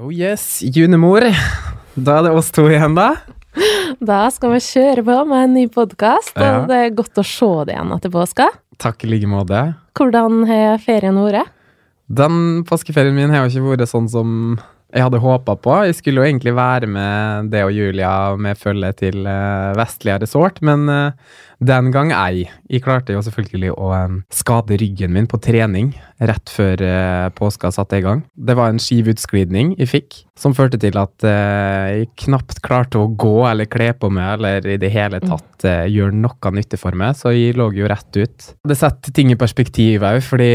Oh yes, junemor. Da er det oss to igjen, da. Da skal vi kjøre på med en ny podkast, Ja. og det er godt å se deg igjen etter påska. Takk i like måte. Hvordan har ferien vært? Den påskeferien min har jo ikke vært sånn som jeg hadde håpa på. Jeg skulle jo egentlig være med det og Julia med følge til uh, Vestlia resort, men eh, den gang ei. Jeg klarte jo selvfølgelig å skade ryggen min på trening rett før eh, påska satte i gang. Det var en skivutsklidning jeg fikk, som førte til at eh, jeg knapt klarte å gå eller kle på meg eller i det hele tatt eh, gjøre noe nytte for meg, så jeg lå jo rett ut. Det setter ting i perspektiv òg, fordi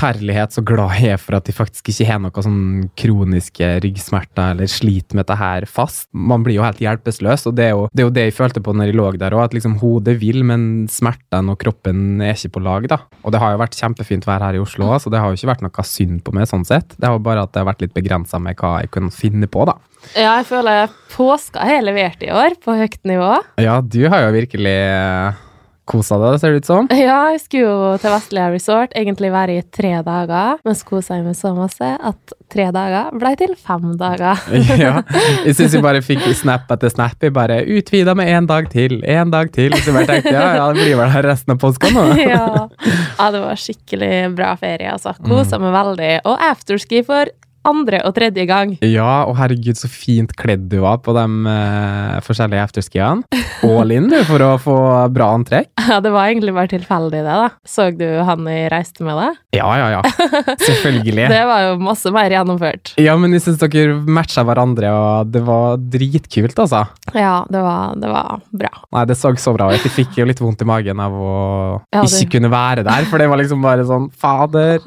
herlighet så glad jeg er for at jeg faktisk ikke har noe sånn kroniske ryggsmerter eller sliter med dette her fast. Man blir jo helt hjelpeløs, og det er jo det, er jo det jeg følte på når jeg lå der òg, at liksom hodet vil, men smertene og kroppen er ikke på lag, da. Og det har jo vært kjempefint vær her i Oslo så det har jo ikke vært noe synd på meg sånn sett. Det har bare at det har vært litt begrensa med hva jeg kunne finne på, da. Ja, jeg føler påska har levert i år, på høyt nivå. Ja, du har jo virkelig kosa deg, ser det ut som. Ja, jeg skulle jo til Vestlia resort, egentlig være i tre dager, men så kosa jeg meg så masse at tre dager ble til fem dager. ja. Jeg syns vi bare fikk snap etter snap. Jeg bare utvida med én dag til, én dag til. Så jeg bare tenkte ja, ja, det blir vel her resten av påska nå. ja. ja, det var skikkelig bra ferie, altså. Kosa meg veldig. Og afterski for andre og tredje gang. Ja, og herregud, så fint kledd du var på de uh, forskjellige afterskiene. All in, du, for å få bra antrekk. Ja, det var egentlig bare tilfeldig, det, da. Så du han jeg reiste med deg? Ja, ja, ja. Selvfølgelig. Det var jo masse mer gjennomført. Ja, men jeg syns dere matcha hverandre, og det var dritkult, altså. Ja, det var, det var bra. Nei, det så så bra ut. Jeg fikk jo litt vondt i magen av å Ja, ikke kunne være der, for det var liksom bare sånn Fader.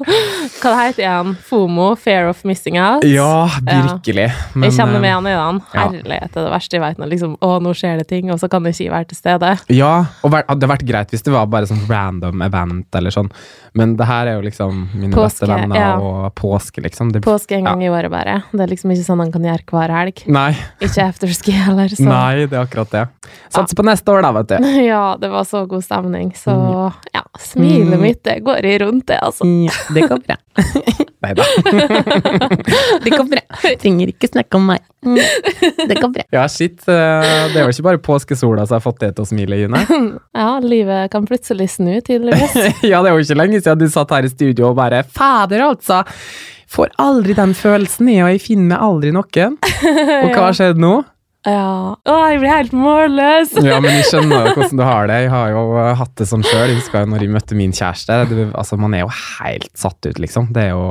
Hva det heter igjen? FOMO? Fear of missing out? Ja, virkelig. Men, jeg kjenner meg han i den. Herlighet, Herlighet er det verste jeg vet. Når liksom, å, nå skjer det ting, og så kan jeg ikke være til stede. Ja, og det hadde vært greit hvis det var bare sånn random event eller sånn, men det her er jo liksom mine Påske, beste venner ja. og påske, liksom. Det, Påske en gang i året, bare. Det er liksom ikke sånn han kan gjøre hver helg. Nei, Ikke afterski heller. Så. nei, det er akkurat det. Satser på neste år, da, vet du. Ja, det var så god stemning. Så Mm. ja, smilet mitt det går i rundt, det, altså. Ja, det går bra. Nei da. det går bra. Trenger ikke snakke om meg. Det går bra. Ja, shit. eh, Det er vel ikke bare påskesola som har fått det til å smile, June. Ja, livet kan plutselig snu, tydeligvis. ja, det er jo ikke lenge siden du satt her i studio og bare Fader, altså! Får aldri den følelsen i, og jeg finner aldri noen. Og hva har skjedd nå? Ja. Å, jeg blir helt målløs! Ja, men jeg skjønner jo hvordan du har det. Jeg har jo hatt det sånn sjøl. Jeg husker jo når jeg møtte min kjæreste. Det, altså, man er jo helt satt ut, liksom. Det er jo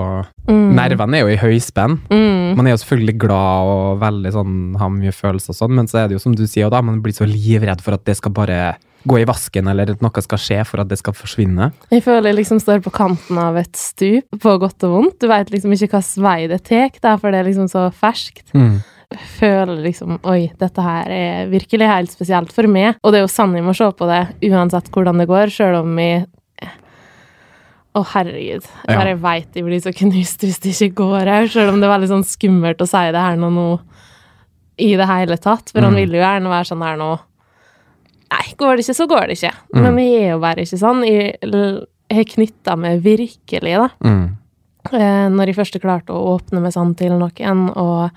Mm. Nervene er jo i høyspenn. Mm. Man er jo selvfølgelig glad og veldig sånn, har mye følelser og sånn, men så er det jo som du sier, da, man blir så livredd for at det skal bare gå i vasken, eller at noe skal skje for at det skal forsvinne. Jeg føler jeg liksom står på kanten av et stup, på godt og vondt. Du veit liksom ikke hvilken vei det tar, for det er liksom så ferskt. Føler liksom Oi, dette her er virkelig helt spesielt for meg. Og det er jo sånn jeg må se på det, uansett hvordan det går, sjøl om jeg å, herregud. Jeg Ja. bare veit de blir så knust hvis det ikke går her. Selv om det er veldig sånn skummelt å si det her nå, nå i det hele tatt. For han ville jo gjerne være sånn her nå Nei, går det ikke, så går det ikke. Mm. Men jeg er jo bare ikke sånn. Jeg, jeg har knytta meg virkelig, da. Mm. Eh, når jeg først klarte å åpne meg sånn til noen, og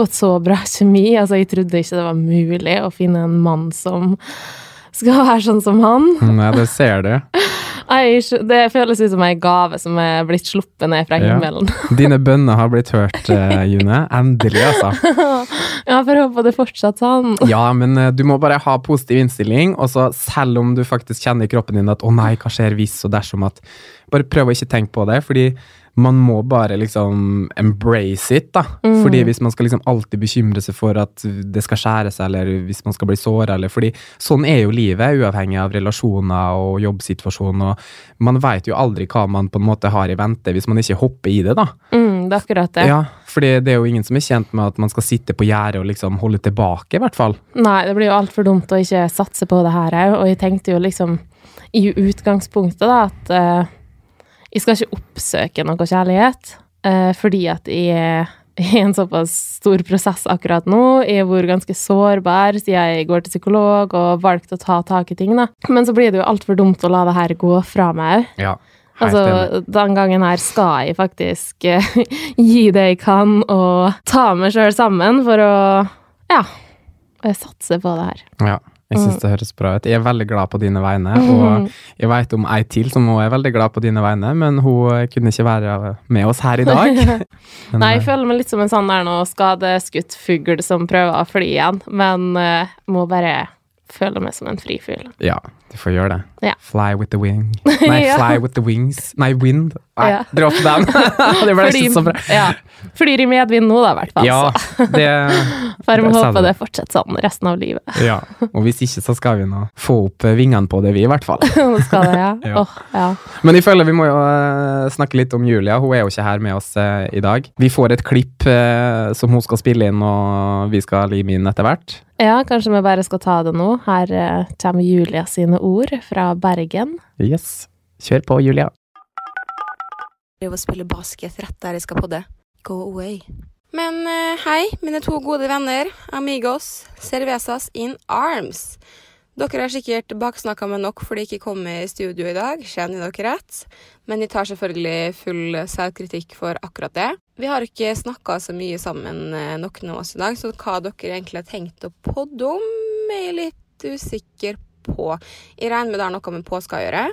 fått så bra kjemi. Altså, jeg trodde ikke det var mulig å finne en mann som skal være sånn som han. Nei, det ser du. Det føles ut som ei gave som er blitt sluppet ned fra Ja. himmelen. Dine bønner har blitt hørt, eh, June. Endelig, altså. Ja, for håpe håper det fortsatt sånn. Ja, men eh, du må bare ha positiv innstilling, og så selv om du faktisk kjenner i kroppen din at 'å nei, hva skjer hvis', og dersom at Bare prøv å ikke tenke på det, fordi man må bare liksom embrace it, da. Mm. Fordi hvis man skal liksom alltid bekymre seg for at det skal skjære seg, eller hvis man skal bli såra, eller fordi sånn er jo livet, uavhengig av relasjoner og jobbsituasjon, og man veit jo aldri hva man på en måte har i vente hvis man ikke hopper i det, da. Mm, det er akkurat det. Ja, fordi det er jo ingen som er kjent med at man skal sitte på gjerdet og liksom holde tilbake, i hvert fall. Nei, det blir jo altfor dumt å ikke satse på det her òg, og jeg tenkte jo liksom i utgangspunktet da at eh, jeg skal ikke oppsøke noe kjærlighet, eh, fordi at jeg er i en såpass stor prosess akkurat nå. Jeg har vært ganske sårbar siden jeg går til psykolog og valgte å ta tak i ting. da. Men så blir det jo altfor dumt å la det her gå fra meg òg. Ja, Altså, den gangen her skal jeg faktisk uh, gi det jeg kan, og ta meg sjøl sammen for å ja, satse på det her. Ja. Jeg syns mm. det høres bra ut. Jeg er veldig glad på dine vegne, og jeg veit om ei til som òg er veldig glad på dine vegne, men hun kunne ikke være med oss her i dag. Men, Nei, jeg føler meg litt som en sånn der nå skadeskutt fugl som prøver å fly igjen, men uh, må bare føle meg som en frifugl. Ja, du får gjøre det. Ja. Fly with the wing. Nei, ja. fly with the wings. Nei, wind. Nei, ja. dropp den! det ble Fly, så bra. Ja. Flyr i medvind nå, da, i hvert fall. Ja, det, Får vi håpe det fortsetter sånn resten av livet. ja, og hvis ikke, så skal vi nå få opp vingene på det, vi, i hvert fall. skal det, ja. ja. Oh, ja. Men jeg føler vi må jo uh, snakke litt om Julia. Hun er jo ikke her med oss uh, i dag. Vi får et klipp uh, som hun skal spille inn, og vi skal lime inn etter hvert. Ja, kanskje vi bare skal ta det nå. Her kommer Julia sine ord fra Bergen. Yes. Kjør på, Julia. Prøv å spille basket rett der jeg skal podde. Go away. Men uh, hei, mine to gode venner, amigos, cervezas in arms. Dere har sikkert baksnakka meg nok fordi jeg ikke kom i studio i dag, kjenner dere rett? Men jeg tar selvfølgelig full selvkritikk for akkurat det. Vi har ikke snakka så mye sammen uh, noen av oss i dag, så hva dere egentlig har tenkt å podde om, er jeg litt usikker på. Jeg regner med det har noe med påske å gjøre.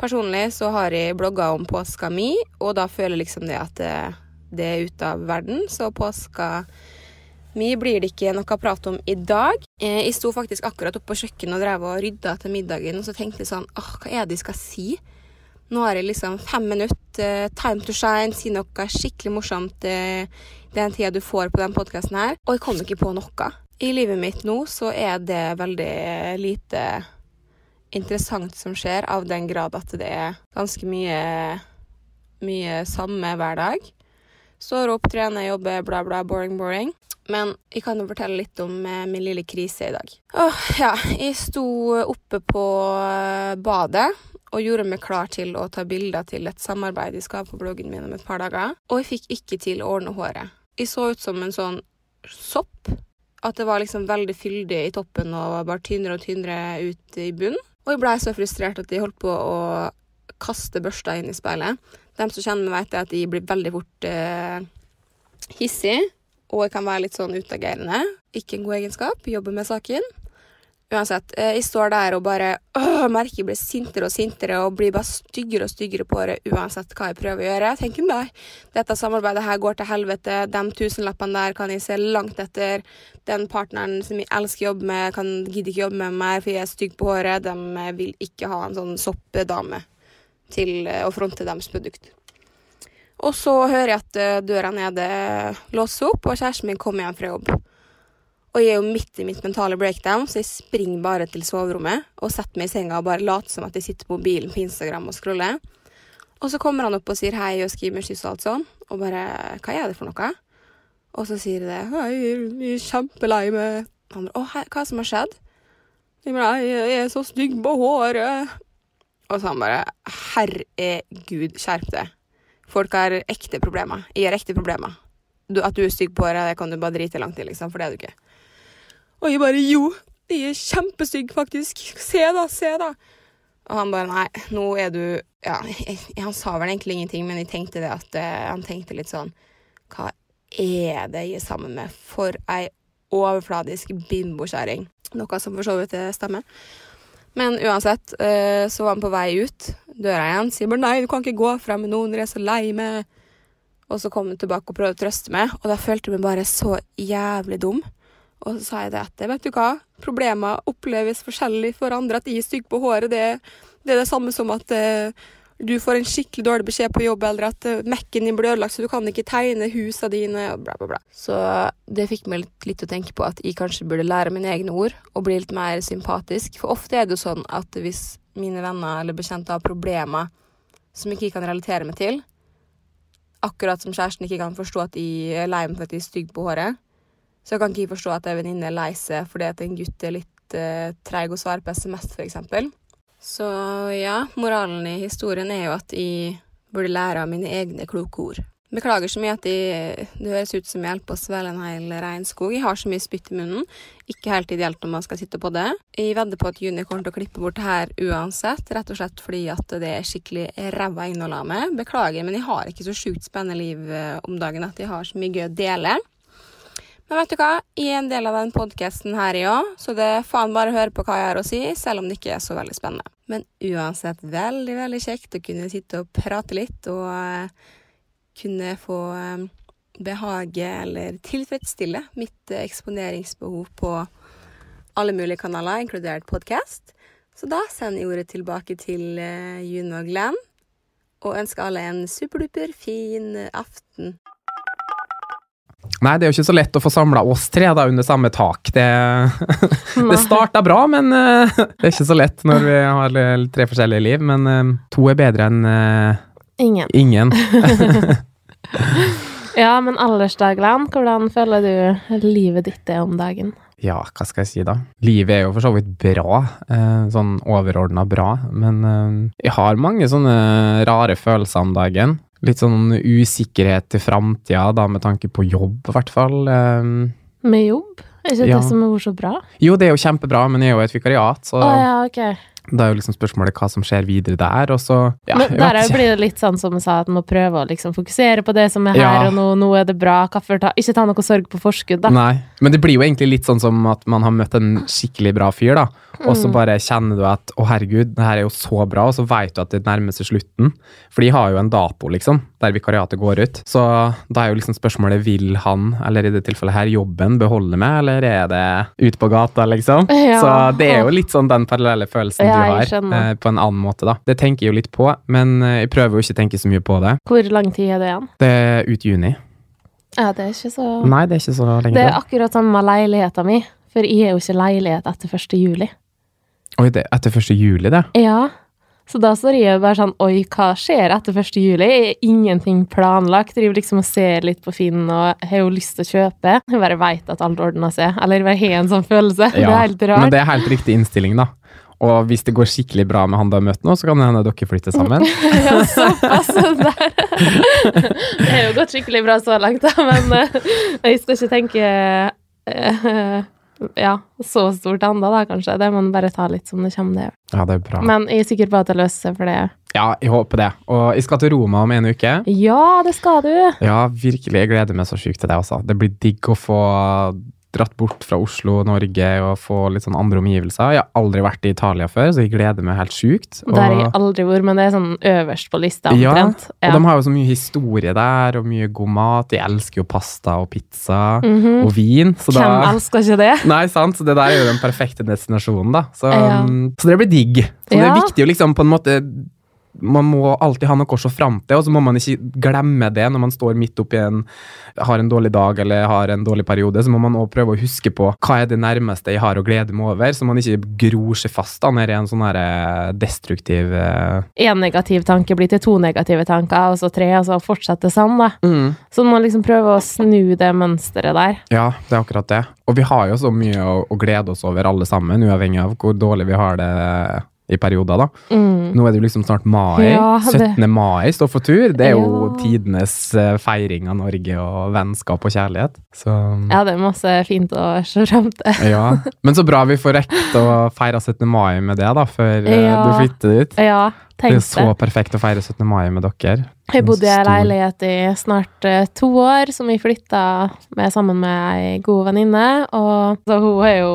Personlig så har jeg blogga om påska mi, og da føler jeg liksom det at det, er ute av verden. Så påska mi blir det ikke noe å prate om i dag. Eh, jeg sto faktisk akkurat oppe på kjøkkenet og drev og rydda til middagen, og så tenkte jeg sånn åh, hva er det jeg skal si? Nå har jeg liksom fem minutter, uh, time to shine, si noe skikkelig morsomt uh, den tida du får på den podkasten her, og jeg kom ikke på noe. I livet mitt nå så er det veldig lite interessant som skjer, av den grad at det er ganske mye, mye samme hver dag. Står opp, trener, jobber, bla, bla, boring, boring. Men jeg kan jo fortelle litt om eh, min lille krise i dag. Åh, ja. Jeg sto oppe på eh, badet og gjorde meg klar til å ta bilder til et samarbeid jeg skal ha på bloggen min om et par dager. Og jeg fikk ikke til å ordne håret. Jeg så ut som en sånn sopp. At det var liksom veldig fyldig i toppen og bare tynnere og tynnere ut i bunnen. Og jeg blei så frustrert at jeg holdt på å kaste børsta inn i speilet. De som kjenner meg, vet at jeg blir veldig fort eh, hissig. Og jeg kan være litt sånn utagerende. Ikke en god egenskap. Jobber med saken. Uansett, eh, jeg står der og bare øh, merker jeg blir sintere og sintere og blir bare styggere og styggere på det uansett hva jeg prøver å gjøre. Jeg tenker nei, dette samarbeidet her går til helvete. De tusenlappene der kan jeg se langt etter. Den partneren som jeg elsker å jobbe med, kan gidde ikke jobbe med meg for jeg er stygg på håret. De eh, vil ikke ha en sånn soppedame til eh, å fronte deres produkt. Og så hører jeg at døra nede låses opp, og kjæresten min kommer hjem fra jobb. Og jeg er jo midt i mitt mentale breakdown, så jeg springer bare til soverommet og setter meg i senga og bare later som at jeg sitter på mobilen på Instagram og scroller. Og så kommer han opp og sier hei og skriver med kyss og alt sånn, og bare Hva er det for noe? Og så sier det, det. Jeg er kjempelei meg. Han bare Å, hei, hva som har skjedd? Jeg bare Jeg er så stygg på håret. Og så han bare Herregud, skjerp deg. Folk har ekte problemer. Jeg har ekte problemer. Du, at du er stygg på håret, det kan du bare drite langt i, liksom, for det er du ikke. Og jeg bare Jo, de er kjempestygge, faktisk. Se, da, se, da. Og han bare Nei, nå er du Ja, han sa vel egentlig ingenting, men jeg tenkte det at uh, Han tenkte litt sånn Hva er det jeg er sammen med? For ei overfladisk bimbokjerring. Noe som for så vidt stemmer. Men uansett, uh, så var han på vei ut døra igjen. Sier bare 'nei, du kan ikke gå frem med noen, dere er så lei meg'. Og så kom han tilbake og prøvde å trøste meg, og da følte jeg meg bare så jævlig dum. Og så sa jeg det etter. Vet du hva? Problemer oppleves forskjellig for andre. At de er stygge på håret, det, det, er det samme som at uh, du får en skikkelig dårlig beskjed på jobb, eller at uh, Mac-en din blir ødelagt, så du kan ikke tegne husene dine, og bla, bla, bla. Så det fikk meg litt, litt, å tenke på at jeg kanskje burde lære mine egne ord, og bli litt mer sympatisk. For ofte er det jo sånn at hvis mine venner eller bekjente har problemer som ikke jeg kan relatere meg til, akkurat som kjæresten ikke kan forstå at de er lei meg for at de er stygge på håret, så jeg kan ikke forstå at ei venninne er lei seg fordi at en gutt er litt uh, treig å svare på SMS, f.eks. Så ja, moralen i historien er jo at jeg burde lære av mine egne kloke ord. Beklager så mye at jeg, det høres ut som jeg holder å svelge en hel regnskog. Jeg har så mye spytt i munnen. Ikke helt ideelt når man skal sitte på det. Jeg vedder på at Juni kommer til å klippe bort det her uansett, rett og slett fordi at det er skikkelig ræva innhold av meg. Beklager, men jeg har ikke så sjukt spennende liv eh, om dagen at jeg har så mye gøy å dele. Men vet du hva? Jeg er en del av den podkasten her, ja, så det er faen bare å høre på hva jeg har å si, selv om det ikke er så veldig spennende. Men uansett veldig, veldig kjekt å kunne sitte og prate litt og uh, kunne få um, behage eller tilfredsstille mitt uh, eksponeringsbehov på alle mulige kanaler, inkludert podkast. Så da sender jeg ordet tilbake til uh, og Glenn, og ønsker alle en superduper fin aften. Nei, det er jo ikke så lett å få samla oss tre da under samme tak. Det, det starta bra, men uh, det er ikke så lett når vi har tre forskjellige liv. Men uh, to er bedre enn uh, ingen. ingen. ja, men aldersdagland, hvordan føler du livet ditt er om dagen? Ja, hva skal jeg si da? Livet er jo for så vidt bra, sånn overordna bra, men jeg har mange sånne rare følelser om dagen litt sånn usikkerhet til framtida, da med tanke på jobb, i hvert fall. Um, med jobb? Er ikke ja. det som er så bra? Jo, det er jo kjempebra, men jeg er jo et vikariat, så oh, ja, okay. Da er jo liksom spørsmålet hva som skjer videre der, og så ja, Men der blir det litt sånn som jeg sa, at man må prøve å liksom fokusere på det som er her ja. og nå, nå er det bra. Ta, ikke ta noe sorg på forskudd, da. Nei, men det blir jo egentlig litt sånn som at man har møtt en skikkelig bra fyr, da. Og så mm. bare kjenner du at å herregud, det her er jo så bra, og så veit du at det nærmer seg slutten. For de har jo en dato, liksom, der vikariatet går ut. Så da er jo liksom spørsmålet vil han, eller i det tilfellet her jobben, beholde meg, eller er det ut på gata, liksom? Ja. Så det er jo litt sånn den parallelle følelsen ja, du har, eh, på en annen måte, da. Det tenker jeg jo litt på, men eh, jeg prøver jo ikke å tenke så mye på det. Hvor lang tid er det igjen? Det er ut juni. Ja, det er ikke så Nei, det er ikke så lenge. Det er akkurat samme leiligheta mi, for jeg er jo ikke leilighet etter 1. juli. Oi, det er etter 1. juli, det? Ja. Så da står jeg bare sånn Oi, hva skjer etter 1. juli? Jeg er ingenting planlagt. Driver liksom og ser litt på Finn og har jo lyst til å kjøpe. Jeg bare veit at alt ordner seg. Eller jeg har en sånn følelse. Ja, det er helt rart. Men det er helt riktig innstilling, da. Og hvis det går skikkelig bra med han du har møtt nå, så kan det hende dere flytter sammen. ja, såpass der. det har jo gått skikkelig bra så langt, da, men uh, jeg skal ikke tenke uh, ja, så stort ennå, da, kanskje. Det må man bare ta litt som det kommer, det. Ja, det er bra. Men jeg er sikker på at det løser seg for det. Ja, jeg håper det. Og jeg skal til Roma om en uke. Ja, det skal du. Ja, virkelig. Jeg gleder meg så sykt til det, altså. Det blir digg å få dratt bort fra Oslo og Norge og få litt sånn andre omgivelser. Jeg har aldri vært i Italia før, så jeg gleder meg helt sjukt. Der har jeg aldri vært, men det er sånn øverst på lista omtrent. Ja, og de har jo så mye historie der, og mye god mat. De elsker jo pasta og pizza mm -hmm. og vin. Hvem da, elsker ikke det? Nei, sant. Så det der er jo den perfekte destinasjonen, da. Så, ja. så det blir digg. Så ja. det er viktig å liksom på en måte man må alltid ha noe å se fram til, og så må man ikke glemme det når man står midt oppi en har en dårlig dag eller har en dårlig periode. Så må man også prøve å huske på hva er det nærmeste jeg har å glede meg over, så man ikke gror seg fast da, ned i en sånn eh, destruktiv Én uh... negativ tanke blir til to negative tanker, og så tre, og så fortsetter sånn, da. Mm. Så man liksom prøver å snu det mønsteret der. Ja, det er akkurat det. Og vi har jo så mye å, å glede oss over alle sammen, uavhengig av hvor dårlig vi har det i perioder, da. Mm. Nå er det jo liksom snart mai. Ja, 17. mai står for tur. Det er jo ja. tidenes eh, feiring av Norge og vennskap og kjærlighet. Så Ja, det er masse fint å se fram til. ja. Men så bra vi får rekt å feire 17. mai med det, da, før eh, ja. du flytter dit. Ja, det er så perfekt å feire 17. mai med dere. Jeg bodde i ei leilighet i snart uh, to år, som vi flytta med sammen med ei god venninne. Og så hun er jo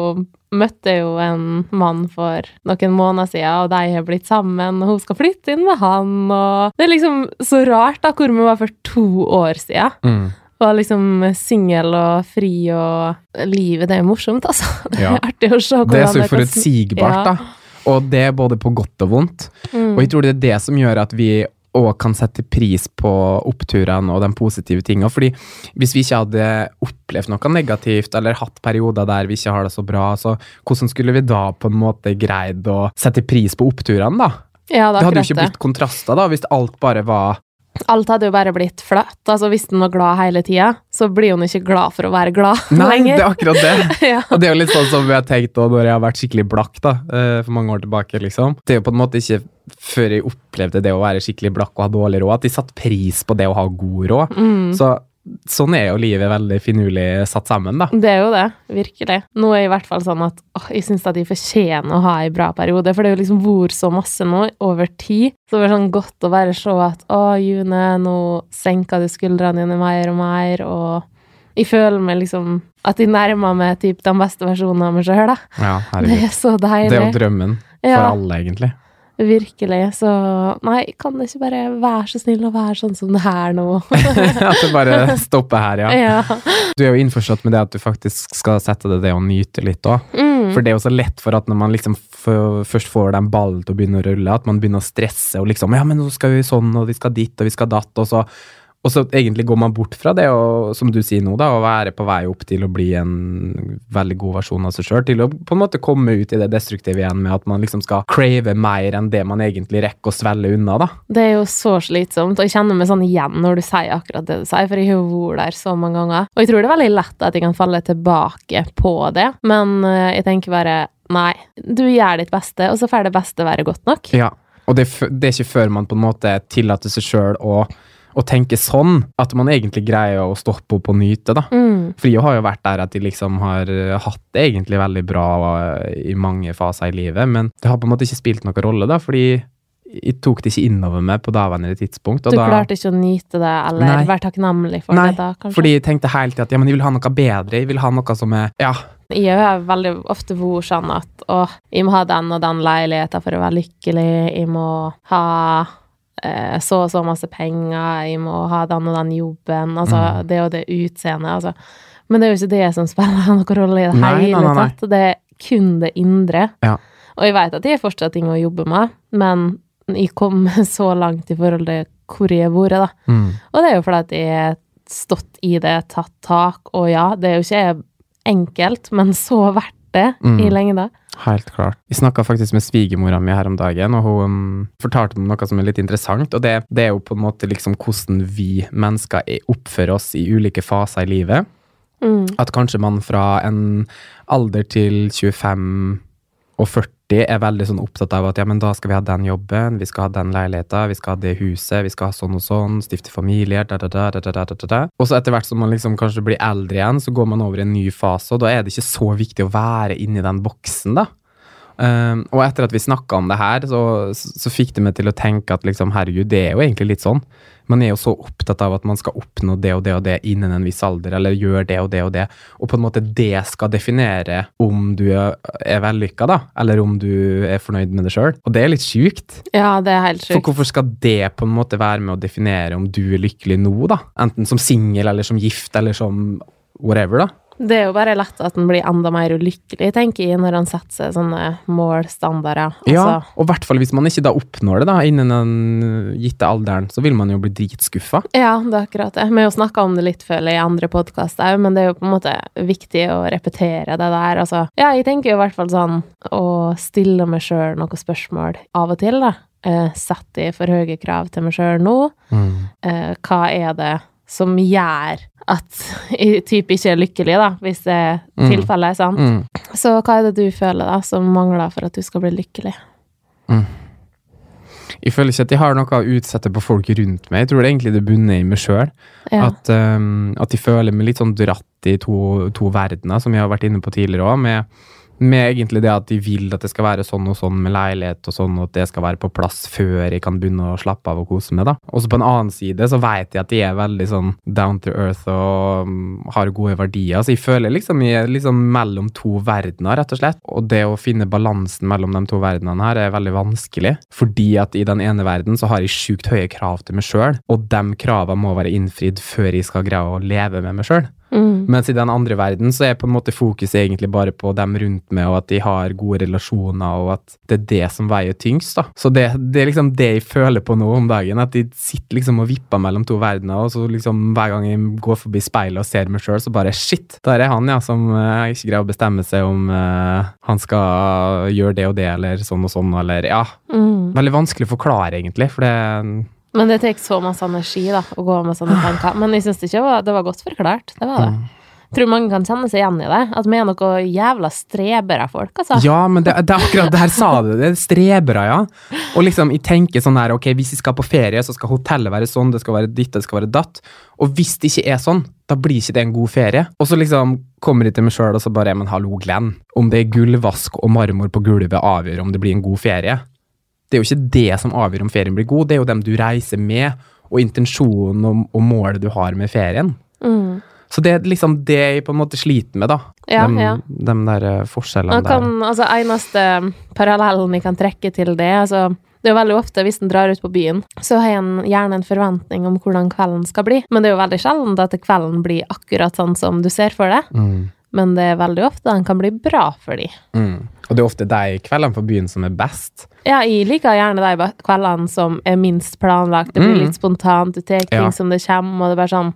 møtte jo en mann for noen måneder siden, og de har blitt sammen, og hun skal flytte inn med han, og Det er liksom så rart, da, hvor vi var for to år siden. Mm. Var liksom singel og fri og Livet, det er morsomt, altså. Det er artig å se hvordan det er så uforutsigbart, ja. da. Og det er både på godt og vondt. Mm. Og jeg tror det er det som gjør at vi og kan sette pris på oppturene og de positive tingene. Fordi hvis vi ikke hadde opplevd noe negativt, eller hatt perioder der vi ikke har det så bra, så hvordan skulle vi da på en måte greid å sette pris på oppturene, da? Ja, det, det hadde jo ikke blitt kontraster, da, hvis alt bare var Alt hadde jo bare blitt flatt. Altså, hvis en var glad hele tida, så blir hun ikke glad for å være glad Nei, det er akkurat det. ja. Og det er jo litt sånn som jeg har tenkt da, når jeg har vært skikkelig blakk da, eh, for mange år tilbake. liksom. Det er jo på en måte ikke før jeg opplevde det å være skikkelig blakk og ha dårlig råd, at jeg satte pris på det å ha god råd. Mm. Så sånn er jo livet veldig finurlig satt sammen, da. Det er jo det, virkelig. Nå er jeg i hvert fall sånn at åh, jeg syns at jeg fortjener å ha ei bra periode, for det er jo liksom vært så masse nå over tid. Så det er sånn godt å bare se at å, June, nå senker du skuldrene dine mer og mer, og jeg føler meg liksom at jeg nærmer meg typ den beste versjonen av meg sjøl, da. Ja, Det er så deilig. Det er jo drømmen for Ja. alle, egentlig. Virkelig. Så nei, kan det ikke bare være så snill å være sånn som det her nå? At det bare stopper her, ja. ja. Du er jo innforstått med det at du faktisk skal sette deg det og nyte litt òg. Mm. For det er jo så lett for at når man liksom først får den ballen til å begynne å rulle, at man begynner å stresse og liksom Ja, men nå skal vi sånn, og vi skal dit, og vi skal datt, og så og så egentlig går man bort fra det, og som du sier nå, da, å være på vei opp til å bli en veldig god versjon av seg sjøl. Til å på en måte komme ut i det destruktive igjen med at man liksom skal crave mer enn det man egentlig rekker å svelle unna, da. Det er jo så slitsomt, og jeg kjenner meg sånn igjen når du sier akkurat det du sier, for jeg har jo vært der så mange ganger. Og jeg tror det er veldig lett at jeg kan falle tilbake på det, men eh, jeg tenker bare nei, du gjør ditt beste, og så får det beste være godt nok. Ja, og det, det er ikke før man på en måte tillater seg sjøl å, å tenke sånn, at man egentlig greier å stoppe opp og nyte, da. Mm. For jeg har jo vært der at de liksom har eh, hatt det egentlig veldig bra eh, i mange faser i livet, men det har på en måte ikke spilt noen rolle, da, fordi jeg tok det ikke innover meg på daværende tidspunkt. Du klarte ikke å nyte det, eller Nei. være takknemlig for Nei, det da, kanskje? fordi jeg tenkte hele tiden at ja, men jeg vil ha noe bedre, jeg vil ha noe som er Ja, Jeg har veldig ofte vært sånn at å, jeg må ha den og den leiligheten for å være lykkelig, jeg må ha så og så masse penger, jeg må ha den og den jobben, altså Mm. det og det utseendet, altså. Men det er jo ikke det som spiller noen rolle i det Nei, hele nei, nei. tatt. Det er kun det indre. Ja. Og jeg vet at det er fortsatt ting å jobbe med, men jeg kom så langt i forhold til hvor jeg har vært, da. mm, Og det er jo fordi at jeg har stått i det, tatt tak, og ja, det er jo ikke enkelt, men så verdt det Mm. i lengda. helt klart. Vi snakka faktisk med svigermora mi her om dagen, og hun um, fortalte om noe som er litt interessant, og det, det er jo på en måte liksom hvordan vi mennesker er- oppfører oss i ulike faser i livet. Mm. At kanskje man fra en alder til 25 og 40 det er veldig sånn opptatt av at ja, men da skal vi ha den jobben, vi skal ha den leiligheten, vi skal ha det huset, vi skal ha sånn og sånn, stifte familier, da, da, da, da, da, da, da. Og så etter hvert som man liksom kanskje blir eldre igjen, så går man over i en ny fase, og da er det ikke så viktig å være inni den boksen, da. Um, og etter at vi snakka om det her, så, så, fikk det meg til å tenke at liksom, herregud, det er jo egentlig litt sånn. Man er jo så opptatt av at man skal oppnå det og det og det innen en viss alder, eller gjør det og det og det, og på en måte det skal definere om du er, vellykka, da, eller om du er fornøyd med det sjøl. Og det er litt sjukt. Ja, det er helt For sjukt. hvorfor skal det på en måte være med å definere om du er lykkelig nå, da? Enten som singel, eller som gift, eller som whatever, da. Det er jo bare lett at en blir enda mer ulykkelig, tenker jeg, når han setter seg sånne målstandarder. Ja, Altså, og i hvert fall hvis man ikke da oppnår det da, innen den gitte alderen, så vil man jo bli dritskuffa. ja, det er akkurat det. Vi har jo snakka om det litt før i andre podkaster òg, men det er jo på en måte viktig å repetere det der. Altså, ja, jeg tenker jo i hvert fall sånn å stille meg sjøl noen spørsmål av og til, da. Eh, Setter jeg for høye krav til meg sjøl nå? eh, hva er det som gjør at jeg typ ikke er lykkelig, da, hvis det er Mm. tilfellet, sant? Mm. Så hva er det du føler, da, som mangler for at du skal bli lykkelig? Jeg føler ikke at jeg har noe å utsette på folk rundt meg. Jeg tror det egentlig det bunner i meg sjøl. Ja. At, um, at jeg føler meg litt sånn dratt i to, to verdener, som jeg har vært inne på tidligere òg. Med, med egentlig det at de vil at det skal være sånn og sånn med leilighet, og sånn og at det skal være på plass før jeg kan begynne å slappe av og kose meg. da. Og så på en annen side så vet jeg at de er veldig sånn down to earth og um, har gode verdier. Så jeg føler liksom jeg er liksom mellom to verdener, rett og slett. Og det å finne balansen mellom de to verdenene her er veldig vanskelig. Fordi at i den ene verden så har jeg sjukt høye krav til meg sjøl, og de kravene må være innfridd før jeg skal greie å leve med meg sjøl. Mm. Mens i den andre verden så er på en måte fokuset egentlig bare på dem rundt meg, og at de har gode relasjoner, og at det er det som veier tyngst. da. Så det, det er liksom det jeg føler på nå om dagen, at de sitter liksom og vipper mellom to verdener, og så liksom hver gang jeg går forbi speilet og ser meg sjøl, så bare shit, der er han, ja, som uh, ikke greier å bestemme seg om uh, han skal gjøre det og det, eller sånn og sånn, eller ja. Mm. Veldig vanskelig å forklare, egentlig, for det Men det tar ikke så masse energi, da, å gå med sånne tanker. Men jeg syns det det var godt forklart. Det var det. Mm. Tror mange kan kjenne seg igjen i det. At vi er noen jævla strebere folk, altså. Ja, men det, det er akkurat der sa du det. Det er strebere, ja. Og liksom, jeg tenker sånn her, ok, hvis jeg skal på ferie, så skal hotellet være sånn, det skal være ditt, det skal være datt. Og hvis det ikke er sånn, da blir ikke det en god ferie. Og så liksom kommer de til meg sjøl og så bare Men hallo, Glenn. Om det er gullvask og marmor på gulvet avgjør om det blir en god ferie. Det er jo ikke det som avgjør om ferien blir god, det er jo dem du reiser med, og intensjonen og, og målet du har med ferien. Mm. Så det er liksom det jeg på en måte sliter med, da. Ja, de, ja. de der eh, forskjellene kan, kan, altså, eneste parallellen jeg kan trekke til det altså, Det er jo veldig ofte, hvis en drar ut på byen, så har en gjerne en forventning om hvordan kvelden skal bli. Men det er jo veldig sjelden at kvelden blir akkurat sånn som du ser for deg. der. Mm. Men det er veldig ofte den kan bli bra for dem. Mm. Og det er ofte de kveldene på byen som er best. Ja, jeg liker gjerne de kveldene som er minst planlagt. Det blir Mm. litt spontant, du tar ting Ja. som det kommer, og det er bare sånn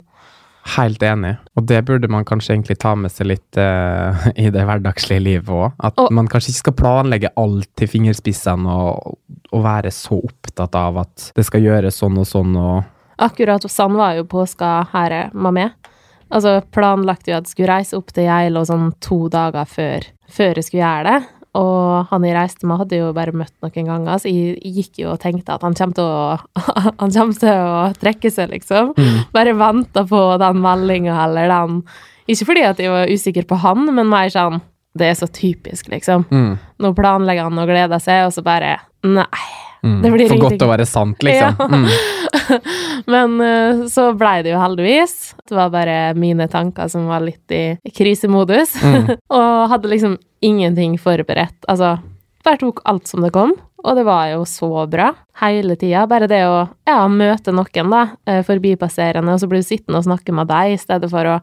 Helt enig. Og det burde man kanskje egentlig ta med seg litt uh, i det hverdagslige livet òg. At Og- man kanskje ikke skal planlegge alt til fingerspissene og, og være så opptatt av at det skal gjøres sånn og sånn og Akkurat sånn var jo påska her med med. Altså, planlagte jo at jeg skulle reise opp til Geilo sånn to dager før, før jeg skulle gjøre det. Og han jeg reiste med, hadde jo bare møtt noen ganger, så jeg gikk jo og tenkte at han kommer til å, han kommer til å trekke seg, liksom. Bare venta på den meldinga eller den Ikke fordi at jeg var usikker på han, men mer sånn Det er så typisk, liksom. mm. Nå planlegger han og gleder seg, og så bare Nei. Mm. For ingenting. godt å være sant, liksom. Ja. Mm. Men eh, så blei det jo heldigvis. Det var bare mine tanker som var litt i krisemodus. Mm. og hadde liksom ingenting forberedt. Altså, bare tok alt som det kom. Og det var jo så bra hele tida. Bare det å ja, møte noen, da, eh, forbipasserende, og så blir du sittende og snakke med deg i stedet for å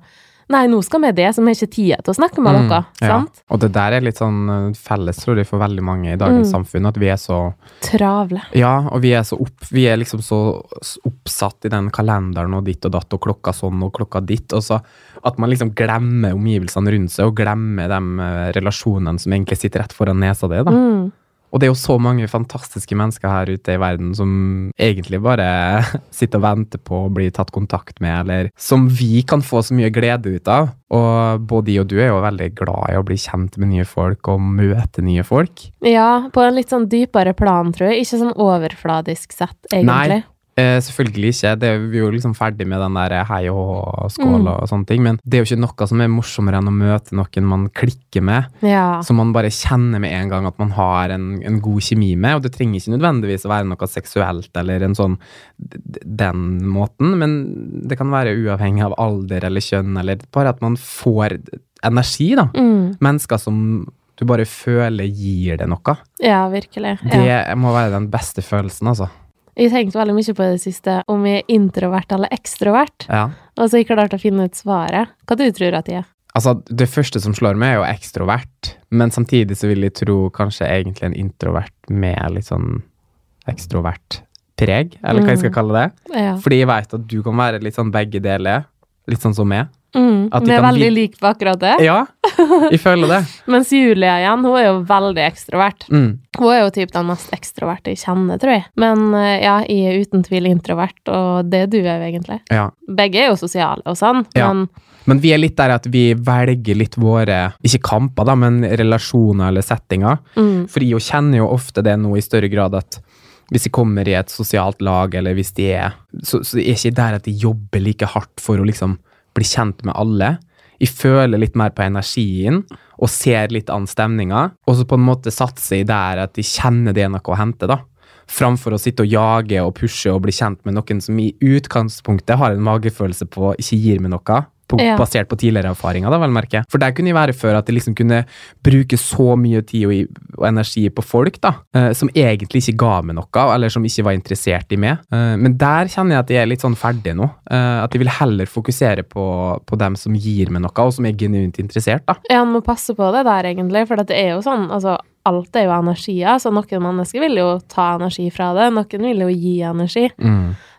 Nei, nå skal vi det, så vi har ikke tid til å snakke med Mm, dere. ja. Sant? Og det der er litt sånn eh, felles, tror jeg, for veldig mange i dagens Mm. samfunn, at vi er så Travle. Ja, og vi er så opp, vi er liksom så oppsatt i den kalenderen og ditt og datt og klokka sånn og klokka ditt, og så at man liksom glemmer omgivelsene rundt seg, og glemmer de eh, relasjonene som egentlig sitter rett foran nesa di, da. Mm. Og det er jo så mange fantastiske mennesker her ute i verden som egentlig bare sitter og venter på å bli tatt kontakt med, eller som vi kan få så mye glede ut av. Og både de og du er jo veldig glad i å bli kjent med nye folk og møte nye folk. Ja, på en litt sånn dypere plan, tror jeg. Ikke sånn overfladisk sett, egentlig. Nei. Eh, selvfølgelig ikke. Det, er- vi er jo liksom ferdig med den der hei og hå og skål Mm. og sånne ting, men det er jo ikke noe som er morsommere enn å møte noen man klikker med, Ja. som man bare kjenner med en gang at man har en, en god kjemi med, og det trenger ikke nødvendigvis å være noe seksuelt eller en sånn den måten, men det kan være uavhengig av alder eller kjønn, eller bare at man får energi, da. Mm. Mennesker som du bare føler gir det noe. Ja, virkelig. Ja. Det må være den beste følelsen, altså. Jeg tenkte veldig mye på det siste, om jeg er introvert eller ekstrovert. Ja. Og så har jeg klart å finne ut svaret. Hva du tror at jeg er? Altså, det første som slår meg, er jo ekstrovert, men samtidig så vil jeg tro kanskje egentlig en introvert med litt sånn ekstrovert preg, eller hva jeg skal Mm. kalle det. Ja. Fordi jeg vet at du kan være litt sånn begge deler, litt sånn som meg. Mm. Vi er veldig like på akkurat det. Ja, jeg føler det. Mens Julia igjen, hun er jo veldig ekstrovert. Mm. Hun er jo typ den mest ekstroverte jeg kjenner, tror jeg. Men eh, ja, jeg er uten tvil introvert, og det er du òg, egentlig. Ja. Begge er jo sosiale og sånn, Ja. men Men vi er litt der at vi velger litt våre, ikke kamper da, men relasjoner eller settinger. mm, For jeg kjenner jo ofte det nå i større grad at hvis jeg kommer i et sosialt lag, eller hvis de er Så, så er ikke der at de jobber like hardt for å liksom bli kjent med alle. Jeg føler litt mer på energien og ser litt an stemninga, og så på en måte satser jeg der at jeg kjenner det er noe å hente, da. Framfor å sitte og jage og pushe og bli kjent med noen som i utgangspunktet har en magefølelse på ikke gir meg noe. På, Ja. Basert på tidligere erfaringer, da vel merke. For der kunne jeg være før at de liksom kunne bruke så mye tid og, og energi på folk da, eh, som egentlig ikke ga meg noe, eller som ikke var interessert i meg. Eh, men der kjenner jeg at jeg er litt sånn ferdig nå. Eh, at jeg vil heller fokusere på, på dem som gir meg noe, og som er genuint interessert. da. ja, man må passe på det der, egentlig, for det er jo sånn, altså alt er jo energier, så noen mennesker vil jo ta energi fra det, noen vil jo gi energi.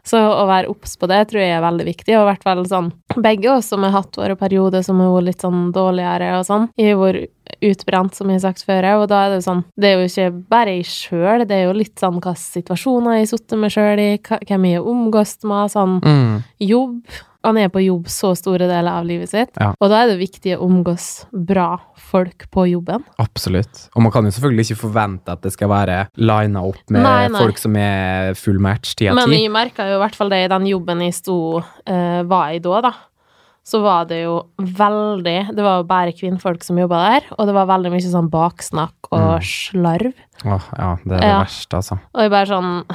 Så å være obs på det tror jeg er veldig viktig, og i hvert fall sånn Begge oss som har hatt våre perioder som har vært litt sånn dårligere og sånn, i har vært utbrent, som jeg har sagt før, og da er det jo sånn Det er jo ikke bare jeg sjøl, det er jo litt sånn hvilke situasjoner jeg har sittet med sjøl i, hvem jeg har omgått med, sånn Mm. jobb. Han er på jobb så store deler av livet sitt, Ja. og da er det viktig å omgås bra folk på jobben. Absolutt. Og man kan jo selvfølgelig ikke forvente at det skal være lina opp med Nei, nei. folk som er full match ti av Men jeg merka jo i hvert fall det i den jobben jeg sto uh, var i da, da. Så var det jo veldig Det var jo bare kvinnfolk som jobba der, og det var veldig mye sånn baksnakk og Mm. slarv. Åh, ja, det er det Ja. verste, altså. Og jeg bare sånn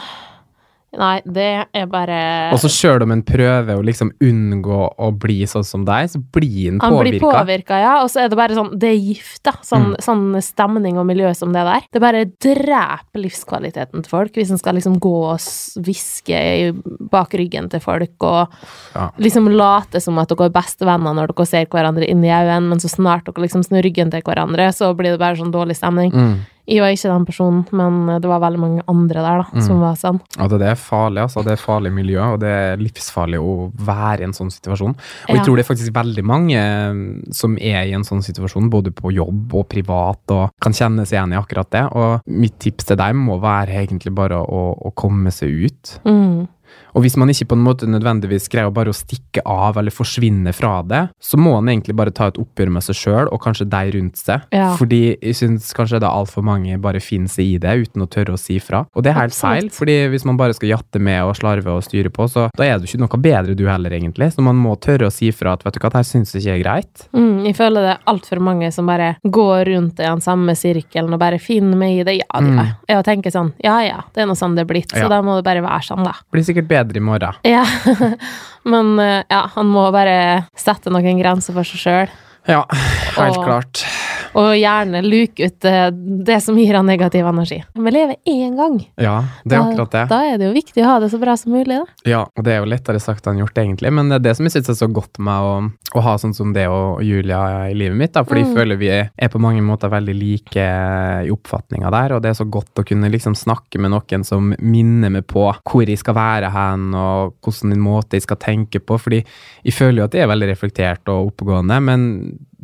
Nei, det er bare Og så sjøl om en prøver å liksom unngå å bli sånn som deg, så blir en Han blir påvirka. påvirka, ja. Og så er det bare sånn Det er gift, da. Sånn, Mm. sånn stemning og miljø som det der. Det bare dreper livskvaliteten til folk hvis en skal liksom gå og hviske bak ryggen til folk og Ja. liksom late som at dere er bestevenner når dere ser hverandre inn i øynene, men så snart dere liksom snur ryggen til hverandre, så blir det bare sånn dårlig stemning. Mm. Jeg var ikke den personen, men det var veldig mange andre der da, Mm. som var sånn. Det, det er farlig, altså. Det er farlig miljø, og det er livsfarlig å være i en sånn situasjon. Og Ja. jeg tror det er faktisk veldig mange eh, som er i en sånn situasjon, både på jobb og privat, og kan kjenne seg igjen i akkurat det. Og mitt tips til deg må være egentlig bare å, å komme seg ut. Mm. Og hvis man ikke på en måte nødvendigvis greier bare å stikke av eller forsvinne fra det, så må man egentlig bare ta et oppgjør med seg sjøl og kanskje deg rundt seg. Ja. Fordi jeg syns kanskje det er altfor mange bare finner seg i det uten å tørre å si fra. Og det er helt feil, fordi hvis man bare skal jatte med og slarve og styre på, så da er du ikke noe bedre du heller, egentlig. Så man må tørre å si fra at vet du hva, det her syns jeg ikke er greit. Mm, jeg føler det er altfor mange som bare går rundt i den samme sirkelen og bare finner meg i det. Ja, Mm. Jeg tenker sånn, ja ja, det er nå sånn det er blitt, så Ja. da må det bare være sånn, da. Blir sikkert bedre i morgen. Ja, men eh, ja, han må bare sette noen grenser for seg sjøl. Ja, helt Og- klart. Og gjerne luke ut eh, det som gir han negativ energi. Vi lever én gang. Ja, det er akkurat det. Da er det jo viktig å ha det så bra som mulig, da. Ja, og det er jo lettere sagt enn gjort, egentlig. Men det er det som jeg syns er så godt med å, å ha sånn som det og Julia i livet mitt. da, jeg Mm. føler vi er, er på mange måter veldig like i oppfatninga der. Og det er så godt å kunne liksom snakke med noen som minner meg på hvor jeg skal være hen, og hvordan en måte jeg skal tenke på. Fordi jeg føler jo at jeg er veldig reflektert og oppegående, men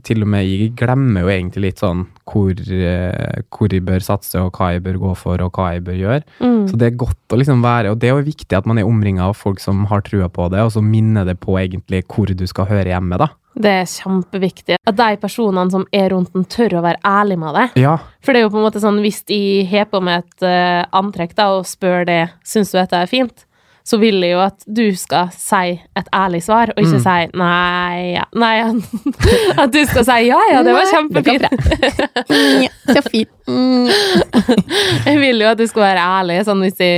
til og med jeg glemmer jo egentlig litt sånn hvor, eh, hvor jeg bør satse, og hva jeg bør gå for, og hva jeg bør gjøre. Mm. Så det er godt å liksom være, og det er jo viktig at man er omringa av folk som har trua på det, og så minner det på egentlig hvor du skal høre hjemme, da. Det er kjempeviktig. At de personene som er rundt den, tør å være ærlige med det. Ja, For det er jo på en måte sånn, hvis de har på meg et uh, antrekk da, og spør det, syns du dette er fint, så vil jeg jo at du skal si et ærlig svar, og ikke Mm. si nei, ja, nei, ja. At du skal si ja, ja, det var Nei, det går kjempefint. så fint. Jeg vil jo at du skal være ærlig, sånn hvis de,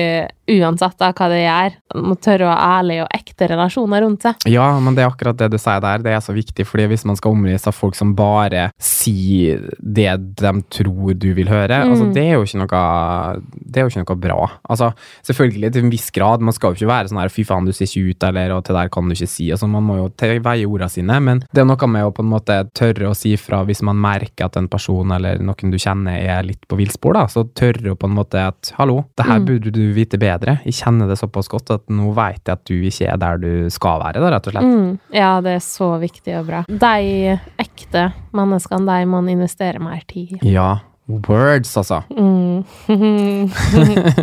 uansett av hva det gjør, må tørre å ha ærlige og ekte relasjoner rundt seg. Ja, men det er akkurat det du sier der, det er så viktig, fordi hvis man skal omgis av folk som bare sier det de tror du vil høre, Mm. altså det er jo ikke noe det er jo ikke noe bra. Altså, selvfølgelig til en viss grad, man skal jo ikke være sånn her fy faen, du ser ikke ut, eller og til der kan du ikke si, altså man må jo veie ordene sine, men det er noe med å på en måte tørre å si fra hvis man merker at en person eller noen du kjenner er litt på villspor, da, så tørre å på en måte at hallo, det her Mm. burde du vite bedre, jeg kjenner det såpass godt at nå vet jeg at du ikke er der du skal være, da, rett og slett. Mm, ja, det er så viktig og bra. De ekte menneskene, de må man investere mer tid i. Ja, words, altså. Mm.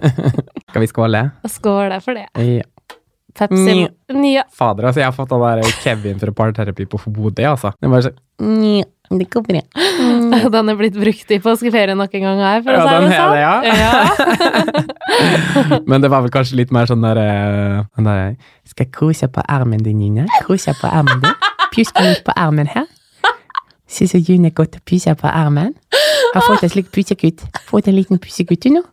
Skal vi skåle? Skåle for det. Ja. Pepsi Nye. Fader, altså, jeg har fått den der Kevin fra parterapi på hodet, altså. Det er bare sånn det går bra. Den er blitt brukt i påskeferien noen gang her, for å si det sånn. Ja. ja. Men det var vel kanskje litt mer sånn der, eh, der Skal jeg kose på armen din, Nina? Kose på armen din? Pjusk litt på armen her. Syns du June er godt å puse på armen? Har fått en slik pusekutt. Fått en liten pusekutt du nå,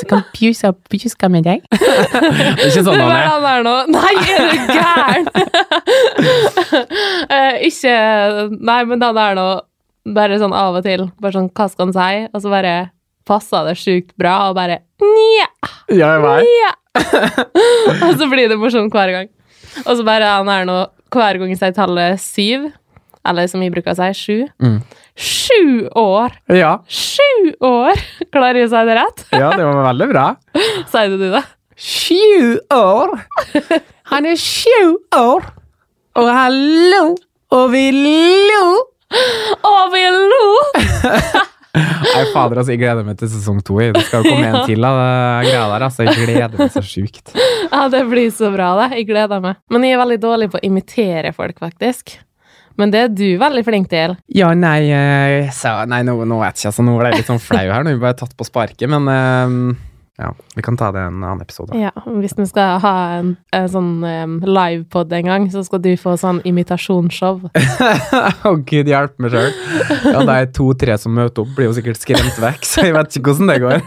Så kan pjusa og pjuske med deg. Ikke sånn Det han er. han er nå. Nei, er du gæren? uh, ikke Nei, men han er nå bare sånn av og til. Bare sånn, hva skal han si? Og så bare passa det sjukt bra, og bare nja, nja. og så blir det morsomt hver gang. Og så bare han er nå hver gang jeg sier tallet syv, eller som jeg bruker å si, sju. Mm. Sju år! Ja, Sju år! Klarer jeg å si det rett? ja, det var veldig bra. Sier du det? sju år! Han er sju år! Og hallo! Og vi lo! Og vi lo! Nei, fader, altså, jeg gleder meg til sesong to. Det skal jo komme en til av greia der. altså. Jeg gleder meg så sjukt. Ja, det blir så bra, det. Jeg gleder meg. Men jeg er veldig dårlig på å imitere folk, faktisk. Men det er du veldig flink til. Ja, nei, eh, så, nei nå, nå vet jeg ikke. altså, Nå ble jeg litt sånn flau her. Nå er vi bare tatt på sparket, men eh, ja, vi kan ta det en annen episode. Ja, Hvis vi skal ha en, en sånn um, livepod en gang, så skal du få sånn imitasjonsshow. Å, gud hjelpe meg sjøl. Ja, er to-tre som møter opp, blir jo sikkert skremt vekk, så jeg vet ikke hvordan det går.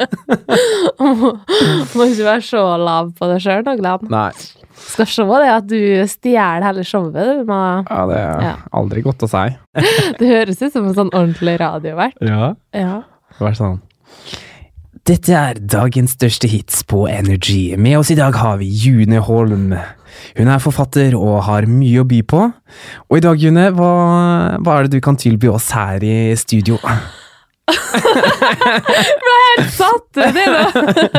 Må ikke være så lav på deg sjøl, Glenn. Nei, Skal se det at du stjeler hele showet. Du må, ja, det er Ja. aldri godt å si. det høres ut som en sånn ordentlig radiovert. Ja. Ja. Det var sånn. Dette er dagens største hits på Energy. Med oss i dag har vi June Holm. Hun er forfatter og har mye å by på. Og i dag, June, hva, hva er det du kan tilby oss her i studio? Helt satt ut, det, da!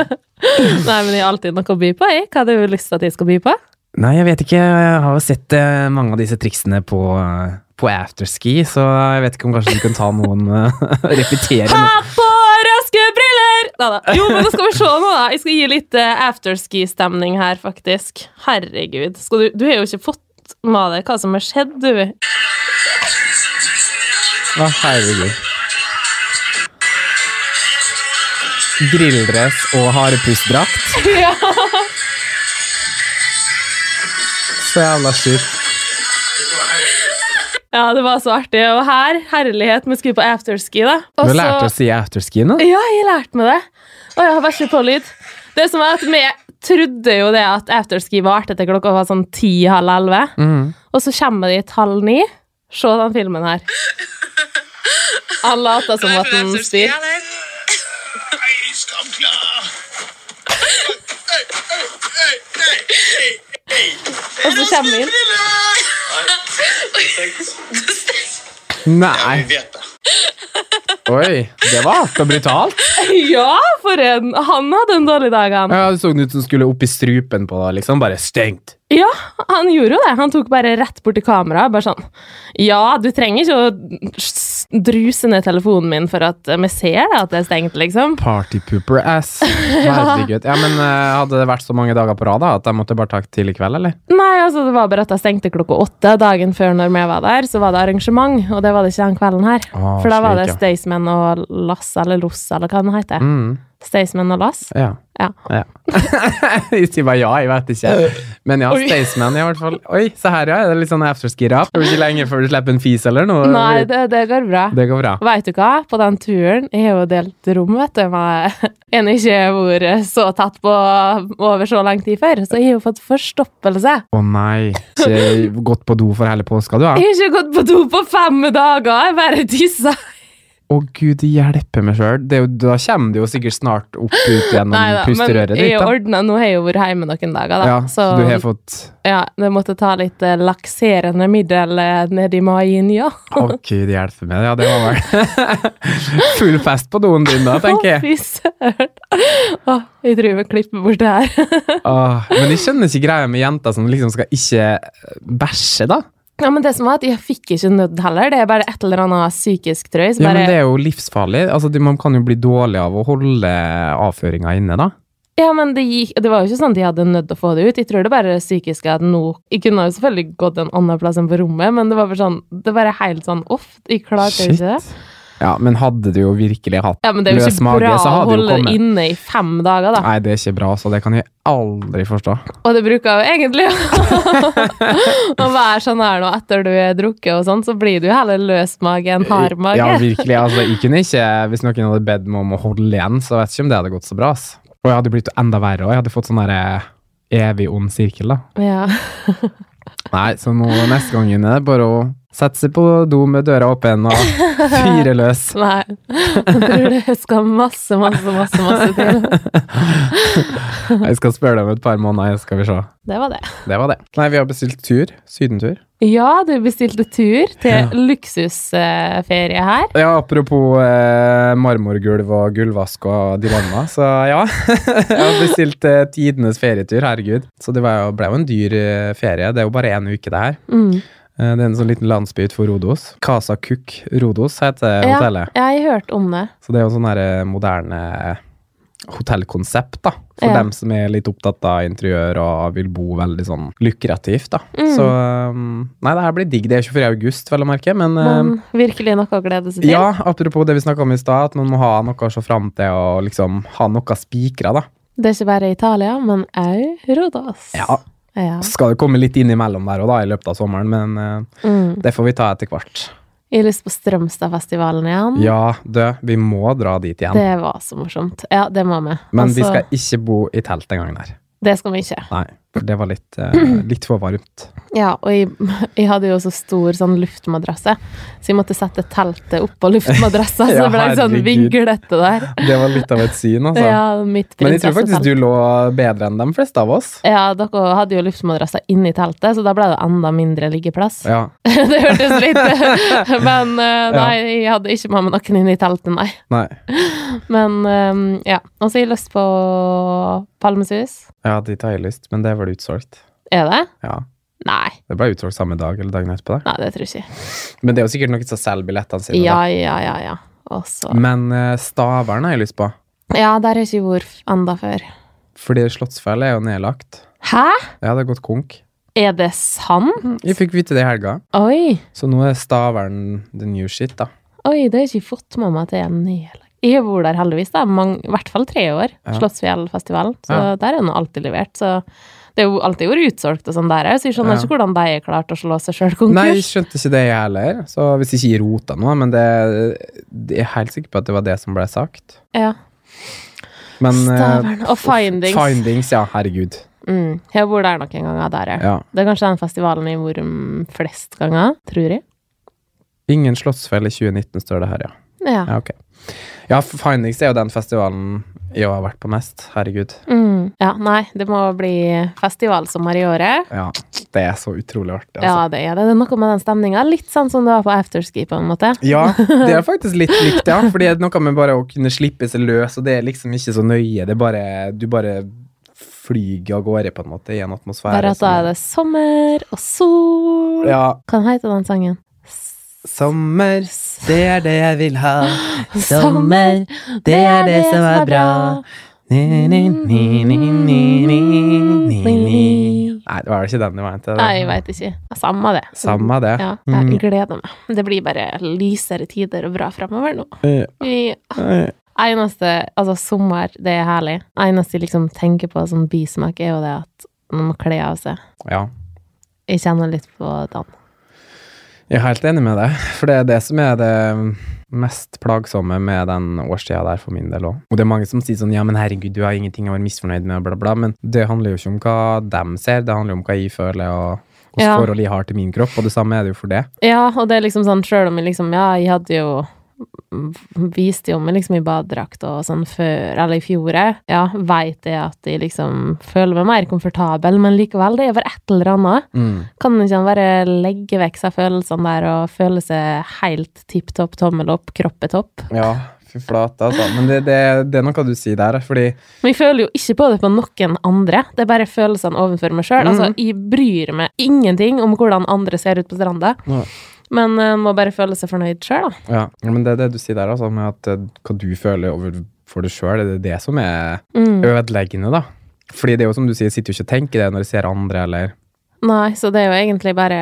Nei, men jeg har alltid noe å by på, jeg. Hva hadde du lyst til at jeg skal by på? Nei, jeg vet ikke. Jeg har jo sett eh, mange av disse triksene på, eh, på afterski, så jeg vet ikke om kanskje du kan ta noen uh, Repetere noe. På da. Jo, men da skal vi se nå, da. Jeg skal gi litt uh, afterski-stemning her, faktisk. Herregud. Skal du, du har jo ikke fått med deg hva som har skjedd, du. Å, herregud. Grilldress og harepussdrakt. Ja. Så jævla sjukt. Ja, det var så artig. Og her, herlighet, vi skulle på afterski, da. Du Og du så- lært å si afterski nå? Ja, jeg lærte meg det. Og jeg har vært ikke på lyd. Det som er at Vi trodde jo det at afterski varte til klokka var sånn ti-halv elleve. Mm. Og så kommer de et halv ni. Se den filmen her. Han later som at han spyr. Og så kommer vi inn. Nei. Oi, det var hardt og brutalt. Ja, for en Han hadde en dårlig dag, han. Ja, Det så ut som han skulle opp i strupen på deg, liksom. Bare stengt. Ja, han gjorde jo det. Han tok bare rett bort til kameraet. Bare sånn Ja, du trenger ikke å druse ned telefonen min for at vi ser at det er stengt, liksom. Partypooper ass. Herregud. Ja, men uh, Hadde det vært så mange dager på rad da, at jeg måtte bare ta tidlig kveld, eller? Nei, altså, det var bare at jeg stengte klokka åtte. Dagen før når vi var der, så var det arrangement, og det var det ikke den kvelden her. Å, For da var det. Staysman og Lass, eller Loss, eller hva den heter. Mm, Staysman og Lass. ja. Ja. ja. jeg sier bare ja, jeg vet ikke. Men ja. Staysman i hvert fall. Oi, se her, ja. Er det litt sånn afterski-rap? Det blir ikke lenge før du slipper en fis eller noe? Nei, det, det går bra. Det går bra. Vet du hva? På den turen Jeg har jo delt rom, vet du, med en jeg ikke har vært så tatt på over så lang tid før. Så jeg har jo fått forstoppelse. Å nei. Ikke gått på do for hele påska, du, da? Jeg har ikke gått på do på fem dager. Jeg bare tissa. Å gud hjelpe meg sjøl. Da kommer det jo sikkert snart opp ut gjennom Nei da, pusterøret jeg ditt. da. ordna Nå har jeg jo vært hjemme noen dager, da. Ja, så du har fått ja, det måtte ta litt eh, lakserende middel eh, nedi magen, ja. Å gud hjelpe meg. Ja, det var vel full fest på doen din da, tenker jeg. Å, fy søren. Å, jeg tror vi klipper bort det her. Åh, men jeg skjønner ikke greia med jenter som liksom skal ikke bæsje, da. Ja, men det som var at Jeg fikk ikke nødd heller. Det er bare et eller annet psykisk, trøy. jeg. Ja, bare, men det er jo livsfarlig. Altså, Man kan jo bli dårlig av å holde avføringa inne, da. Ja, men det, gikk, det var jo ikke sånn at de hadde nødt å få det ut. Jeg tror det bare psykiske at nå Jeg kunne jo selvfølgelig gått en annen plass enn på rommet, men det var bare sånn Det var helt sånn off. Jeg klarte Shit. ikke det. Ja, men hadde du jo virkelig hatt Ja, men det er jo løs ikke mage, bra så å hadde holde kommet. inne i fem dager, da. Nei, det er ikke bra, så det kan jeg aldri forstå. Og det bruker jo egentlig å være sånn her nå etter du er drukket og sånn, så blir du jo heller løs mage enn hard mage. Ja, virkelig. Altså, jeg kunne ikke, hvis noen hadde bedt meg om å holde igjen, så vet jeg ikke om det hadde gått så bra. ass. Og jeg hadde blitt enda verre, og jeg hadde fått sånn derre evig ond sirkel, da. Ja. Nei, så nå neste gang June, er det bare å Sette seg på do med døra åpen og fyre løs. Nei. Jeg tror det skal masse, masse, masse, masse til. Jeg skal spørre deg om et par måneder, skal vi se. Det var det. Det var det. Nei, vi har bestilt tur. Sydentur. Ja, du bestilte tur til luksusferie her. Ja, apropos eh, marmorgulv og gulvvask og dilemma, så ja. jeg har bestilt eh, tidenes ferietur, herregud. Så det var jo, ble jo en dyr eh, ferie. Det er jo bare én uke, det her. Mm. Eh, det er en sånn liten landsby utenfor Rodos. Casa Cook Rodos heter Ja, hotellet. jeg har hørt om det. Så det er jo sånn her eh, moderne hotellkonsept, da. For Ja. dem som er litt opptatt av interiør og vil bo veldig sånn lukrativt, da. Mm. Så Nei, det her blir digg. Det er ikke før i august, vel å merke, men Man, virkelig noe å glede seg til. ja, apropos det vi snakka om i stad, at man må ha noe å se fram til og liksom ha noe spikra, da. Det er ikke bare Italia, men òg Rodos. Ja. Ja. Så skal det komme litt innimellom der og da i løpet av sommeren, men uh, Mm. det får vi ta etter hvert. Jeg har lyst på Strømstadfestivalen igjen. Ja, du, vi må dra dit igjen. Det var så morsomt. Ja, det må vi. Men vi Altså, skal ikke bo i telt den gangen her. Det skal vi ikke. Nei, for det var litt, eh, litt for varmt. Ja, og jeg, jeg hadde jo så stor sånn luftmadrasse, så jeg måtte sette teltet oppå luftmadrassa, så Ja, det ble sånn vinglete der. Det var litt av et syn, altså. Ja, mitt Men jeg tror faktisk du lå bedre enn de fleste av oss. Ja, dere hadde jo luftmadrasser inni teltet, så da ble det enda mindre liggeplass. Ja, det hørtes litt Men eh, nei, jeg hadde ikke med meg noen inn i teltet, nei. nei. Men eh, ja. Og så har jeg lyst på Palmesus. Ja, dit har jeg lyst, men det var det utsolgt. Er det? Ja. Nei. Det ble utsolgt samme dag eller dagen etterpå. da. Nei, det tror jeg ikke. Men det er jo sikkert noen som selger billettene sine. Ja, ja, ja, ja. Også. Men eh, Stavern har jeg lyst på. Ja, der har jeg ikke vært enda før. Fordi Slottsfjell er jo nedlagt. Hæ? Ja, det har gått konk. Er det sant? Jeg fikk vite det i helga. Oi. Så nå er Stavern the new shit, da. Oi, det har jeg ikke fått med meg at det er nedlagt. Jeg har vært der heldigvis, da. mange, I hvert fall tre år. Ja. Slottsfjellfestivalen. Så Ja. der er nå alltid levert. Så det er jo alltid vært utsolgt og sånn der òg, så jeg skjønner Ja. ikke hvordan de har klart å slå seg sjøl Nei, jeg skjønte ikke det, jeg heller. Så hvis jeg ikke gir rota noe, men det, jeg er helt sikker på at det var det som ble sagt. Ja. Men eh, Stavern. Og Findings. Findings, ja. Herregud. Mm. Jeg har vært der noen ganger, der, ja. Det er kanskje den festivalen jeg har vært flest ganger, tror jeg. Ingen Slottsfjell i 2019, står det her, ja. Ja. Ja, ok. Ja, Findings er jo den festivalen jeg har vært på mest. Herregud. Mm. ja, nei, det må bli festivalsommer i året. Ja, det er så utrolig artig, Ja, altså. det er det. Det er noe med den stemninga. Litt sånn som det var på afterski, på en måte. Ja, det er faktisk litt likt, ja. Fordi det er noe med bare å kunne slippe seg løs, og det er liksom ikke så nøye. Det er bare Du bare flyger av gårde, på en måte, i en atmosfære. Bare at da er det sommer og sol. Ja. Hva heter den sangen? Sommer, det er det jeg vil ha. Sommer, det er det som er bra. Ni, ni, ni, ni, ni, ni. Nei, det var ikke den du mente? Nei, jeg veit ikke. Samme det. Samme det. Ja, Mm. jeg gleder meg. Det blir bare lysere tider og bra fremover nå. Ja. Eh. Eneste Altså, sommer, det er herlig. Eneste jeg liksom tenker på som bismak, er jo det at man må kle av seg. Ja. Jeg kjenner litt på den. Jeg er helt enig med deg, for det er det som er det mest plagsomme med den årstida der for min del òg. Og det er mange som sier sånn ja, men herregud, du har ingenting å være misfornøyd med, bla, bla, men det handler jo ikke om hva dem ser, det handler jo om hva jeg føler, og hvordan Ja. forhold jeg har til min kropp, og det samme er det jo for det. Ja, og det er liksom sånn, sjøl om jeg liksom Ja, jeg hadde jo Viste jo meg liksom i badedrakt og sånn før, eller i fjor, ja, veit jeg at jeg liksom føler meg mer komfortabel, men likevel, det er bare et eller annet. Kan ikke han bare legge vekk seg følelsene der og føle seg helt tipp topp, tommel opp, kropp er topp? Ja, fy flate, altså. Men det, det, det er noe du sier der, fordi Men jeg føler jo ikke på det på noen andre. Det er bare følelsene overfor meg sjøl. Altså, Mhm. jeg bryr meg ingenting om hvordan andre ser ut på stranda, Ja. Men uh, må bare føle seg fornøyd sjøl, da. Ja, men det er det du sier der, altså, med at eh, hva du føler overfor deg sjøl, det er det som er Mm. ødeleggende, da. Fordi det er jo som du sier, sitter jo ikke og tenker det når jeg ser andre, eller Nei, så det er jo egentlig bare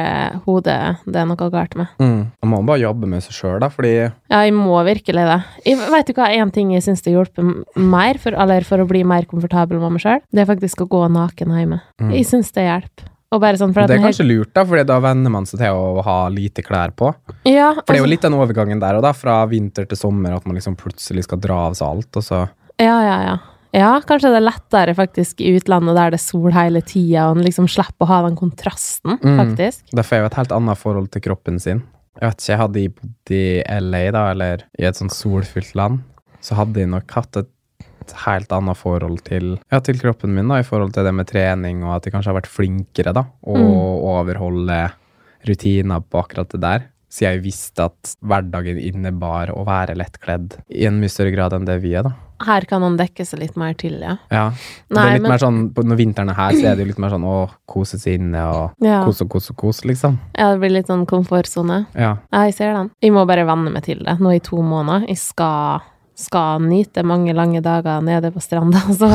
hodet det er noe galt med. Man må bare jobbe med seg sjøl, da, fordi Ja, jeg må virkelig det. Jeg vet du hva, en ting jeg syns det hjelper mer, for, eller for å bli mer komfortabel med meg sjøl, det er faktisk å gå naken hjemme. Mm. Jeg syns det hjelper. Sånn Det er den kanskje lurt, da, for da venner man seg til å ha lite klær på. Ja, For det er jo altså- litt den overgangen der og da, fra vinter til sommer, at man liksom plutselig skal dra av seg alt, og så Ja, ja, ja. Ja, kanskje det er lettere faktisk i utlandet der det er sol hele tida, og en liksom slipper å ha den kontrasten, Mm. Derfor er jo et helt annet forhold til kroppen sin. Jeg vet ikke, jeg hadde jeg bodd i LA, da, eller i et sånt solfylt land, så hadde jeg nok hatt et helt annet forhold til, ja, til kroppen min, da, i forhold til det med trening, og at jeg kanskje har vært flinkere, da, å Mm. overholde rutiner på akkurat det der. Siden jeg visste at hverdagen innebar å være lettkledd i en mye større grad enn det vi er, da. Her kan man dekke seg litt mer til, ja. Ja. det er litt men- mer sånn, Når vinteren er her, så er det jo litt mer sånn å kose seg inne og Ja. kose og kose og kose, liksom. ja, det blir litt sånn komfortsone. Ja. Ja, jeg ser den. Jeg må bare venne meg til det nå i to måneder. Jeg skal, skal nyte mange lange dager nede på stranda, så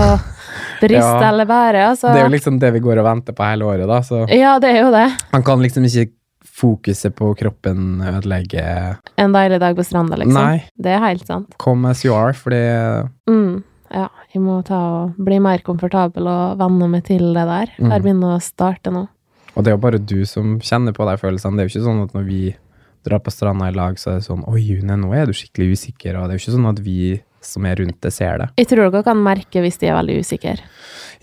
brist Ja. eller bære, altså. Det er jo liksom det vi går og venter på hele året, da. Så Ja, det er jo det. man kan liksom ikke fokuset på kroppen ødelegge En deilig dag på stranda, liksom. Nei, Det er helt sant. come as you are, fordi Mm. Ja, jeg må ta og bli mer komfortabel og venne meg til det der. Mm. Jeg begynner å starte nå. Og det er jo bare du som kjenner på de følelsene. Det er jo ikke sånn at når vi drar på stranda i lag, så er det sånn Oi, June, nå er du skikkelig usikker. Og det er jo ikke sånn at vi som er rundt det, ser det. Jeg tror dere kan merke hvis de er veldig usikre.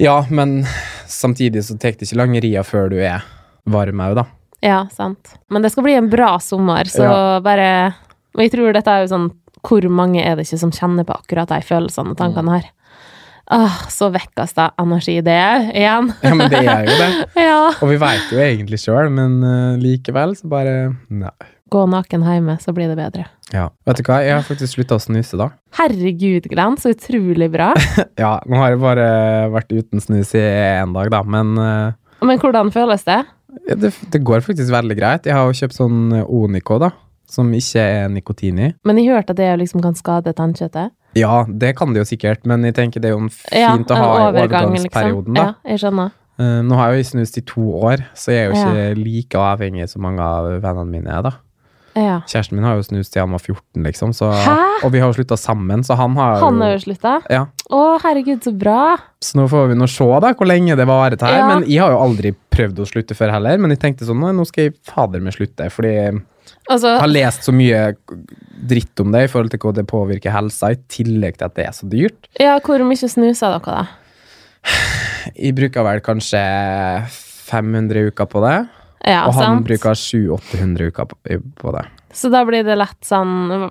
Ja, men samtidig så tar det ikke lange ria før du er varm òg, da. Ja, sant. Men det skal bli en bra sommer, så Ja. bare Og jeg tror dette er jo sånn Hvor mange er det ikke som kjenner på akkurat de følelsene og tankene her? Åh, så vekkes det energi det er, igjen. Ja, men det er jo det. Ja. Og vi veit jo egentlig sjøl, men eh, likevel så bare Nei. Gå naken hjemme, så blir det bedre. Ja. Vet du hva, jeg har faktisk slutta å snuse, da. Herregud, Glenn, så utrolig bra. Ja, nå har jeg bare vært uten snus i én dag, da, men uh... Men hvordan føles det? ja, det, det går faktisk veldig greit. Jeg har jo kjøpt sånn Onico, da, som ikke er nikotin i. Men jeg hørte at det liksom kan skade tannkjøttet. Ja, det kan det jo sikkert, men jeg tenker det er jo fint Ja, å ha i overgang, overgangsperioden, da. Ja, jeg skjønner. Eh, nå har jeg jo snust i to år, så jeg er jo Ja. ikke like avhengig som mange av vennene mine er, da. Ja. Kjæresten min har jo snust til han var 14, liksom, så, og vi har jo slutta sammen, så han har Han har jo slutta? Ja. Å, herregud, så bra. Så nå får vi nå se da hvor lenge det varer til her. Ja. Men jeg har jo aldri prøvd å slutte før heller. Men jeg tenkte sånn, nå- skal jeg fader meg slutte. Fordi jeg Altså, har lest så mye dritt om det i forhold til hvordan det påvirker helsa, i tillegg til at det er så dyrt. ja, hvor mye snuser dere, da? Jeg bruker vel kanskje 500 uker på det. Ja, og han sant? bruker 700-800 uker på, på det. Så da blir det lett sånn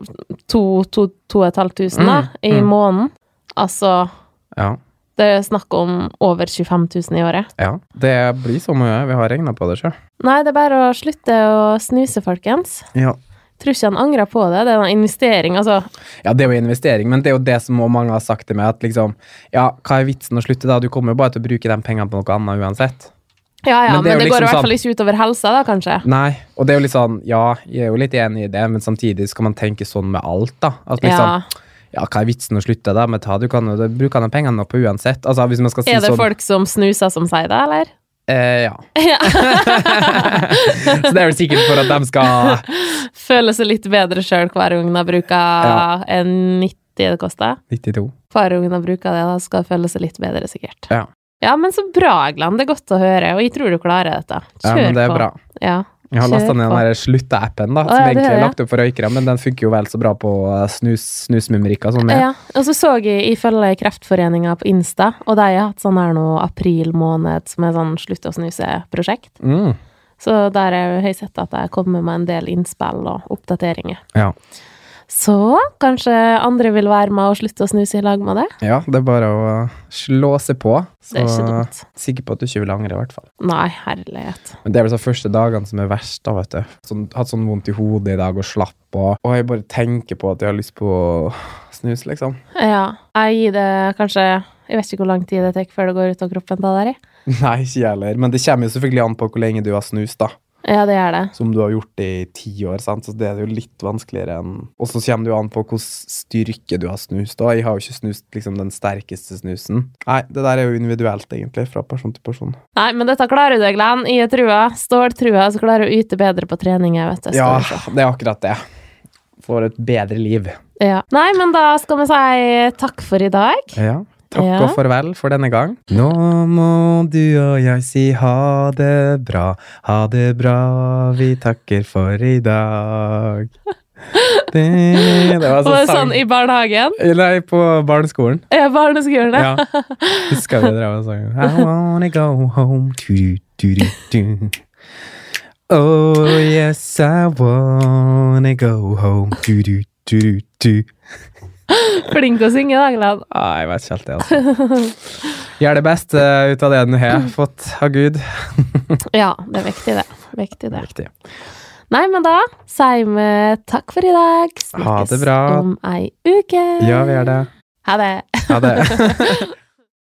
to, to, to og et halvt tusen, da, Mm, i mm. måneden. Altså, Ja. det er snakk om over 25 000 i året. ja. Det blir så mye. Vi har regna på det sjøl. Nei, det er bare å slutte å snuse, folkens. Ja. Tror ikke han angrer på det. Det er en investering, altså. Ja, det er jo investering, men det er jo det som mange har sagt til meg, at liksom Ja, hva er vitsen å slutte da? Du kommer jo bare til å bruke de pengene på noe annet uansett. Ja, ja, Men men det det, er går i liksom hvert sånn- fall ikke utover helsa, da, kanskje. Nei, og det er jo litt sånn Ja, jeg er jo litt enig i det, men samtidig skal man tenke sånn med alt, da. At liksom Ja. Ja, hva er vitsen å slutte, da? Men ta, du kan jo bruke de pengene på uansett. Altså, hvis man skal si Er det sånn folk som snuser som sier det, eller? eh, Ja. Ja. Så det er vel sikkert for at de skal Føle seg litt bedre sjøl hver gang de bruker Ja. en 90 det koster. 92. Hver gang de bruker det, da skal føle seg litt bedre, sikkert. Ja. Ja, men så bra, Glenn. Det er godt å høre, og jeg tror du klarer dette. Ja, men det er på. bra. Ja. Jeg har Kjør lasta ned den Slutta-appen, da, som ja, egentlig er er lagt opp for røykere, men den funker jo vel så bra på eh, snus, snusmumrikker som meg. Ja, og så så jeg i følge Kreftforeninga på Insta, og de har hatt sånn her nå april måned som er sånn slutt å snuse-prosjekt. Mm. Så der har jeg sett at de kommer med en del innspill og oppdateringer. Ja. Så kanskje andre vil være med og slutte å snuse i lag med det? ja, det er bare å slå seg på. Så Det er ikke dumt. sikker på at du ikke vil angre, i hvert fall. Nei, herlighet. Men det er vel de første dagene som er verst, da, vet du. Sånn, hatt sånn vondt i hodet i dag og slapp, og, og jeg bare tenker på at jeg har lyst på snus, liksom. Ja, jeg gir det kanskje Jeg vet ikke hvor lang tid det tar før det går ut av kroppen. da der i. Nei, ikke jeg heller. Men det kommer jo selvfølgelig an på hvor lenge du har snust, da. Ja, det er det. Som du har gjort i ti år, sant? så det er jo litt vanskeligere enn Og så kommer det jo an på hvilken styrke du har snust, da. Jeg har jo ikke snust liksom den sterkeste snusen. Nei, det der er jo individuelt, egentlig, fra person til person. Nei, men dette klarer du, Glenn. I trua. Står trua, så klarer du å yte bedre på trening. Jeg vet jeg Ja, det er akkurat det. Får et bedre liv. ja. Nei, men da skal vi si takk for i dag. Ja. Takk Ja. og farvel for denne gang. Nå må du og jeg si ha det bra, ha det bra, vi takker for i dag. Det var Var det sånn i barnehagen? Nei, på barneskolen. Ja, barneskolen, ja. Ja. Husker vi drev og sang I wanna go home to, du, du. Oh yes, I wanna go home du, du, du, du, du. til å synge, da, Glenn. Ah, jeg vet ikke helt det, altså. Gjør det beste ut av det du har fått av Gud. Ja, det er viktig, det. Viktig, det. Viktig. Nei, men da sier vi takk for i dag. Ha det bra. om ei uke. Ja, vi gjør det. Ha det. Ha det.